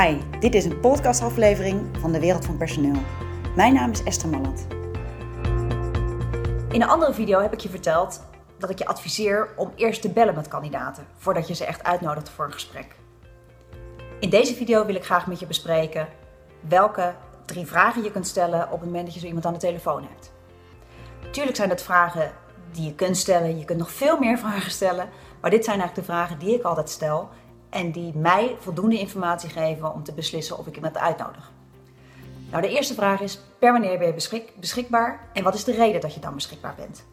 Hi, dit is een podcastaflevering van de Wereld van Personeel. Mijn naam is Esther Malland. In een andere video heb ik je verteld dat ik je adviseer om eerst te bellen met kandidaten voordat je ze echt uitnodigt voor een gesprek. In deze video wil ik graag met je bespreken welke drie vragen je kunt stellen op het moment dat je zo iemand aan de telefoon hebt. Tuurlijk zijn het vragen die je kunt stellen, je kunt nog veel meer vragen stellen, maar dit zijn eigenlijk de vragen die ik altijd stel en die mij voldoende informatie geven om te beslissen of ik iemand uitnodig. Nou, de eerste vraag is: per wanneer ben je beschik beschikbaar en wat is de reden dat je dan beschikbaar bent?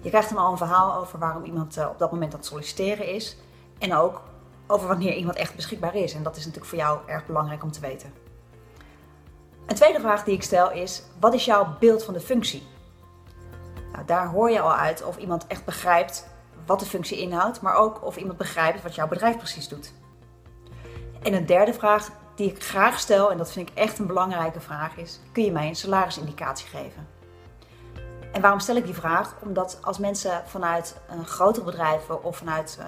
Je krijgt dan al een verhaal over waarom iemand eh, op dat moment aan het solliciteren is en ook over wanneer iemand echt beschikbaar is. En dat is natuurlijk voor jou erg belangrijk om te weten. Een tweede vraag die ik stel is: wat is jouw beeld van de functie? Nou, daar hoor je al uit of iemand echt begrijpt wat de functie inhoudt, maar ook of iemand begrijpt wat jouw bedrijf precies doet. En een derde vraag die ik graag stel, en dat vind ik echt een belangrijke vraag, is: kun je mij een salarisindicatie geven? En waarom stel ik die vraag? Omdat als mensen vanuit grotere bedrijven of vanuit uh,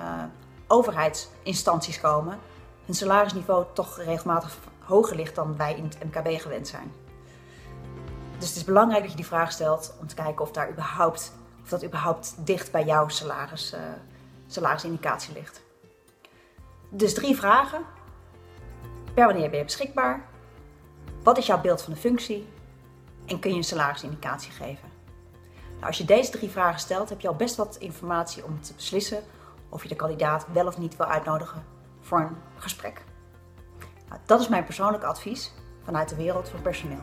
overheidsinstanties komen, hun salarisniveau toch regelmatig hoger ligt dan wij in het MKB gewend zijn. Dus het is belangrijk dat je die vraag stelt om te kijken of daar überhaupt of dat überhaupt dicht bij jouw salaris, uh, salarisindicatie ligt. Dus drie vragen. Per wanneer ben je beschikbaar? Wat is jouw beeld van de functie? En kun je een salarisindicatie geven? Nou, als je deze drie vragen stelt, heb je al best wat informatie om te beslissen of je de kandidaat wel of niet wil uitnodigen voor een gesprek. Nou, dat is mijn persoonlijke advies vanuit de wereld van personeel.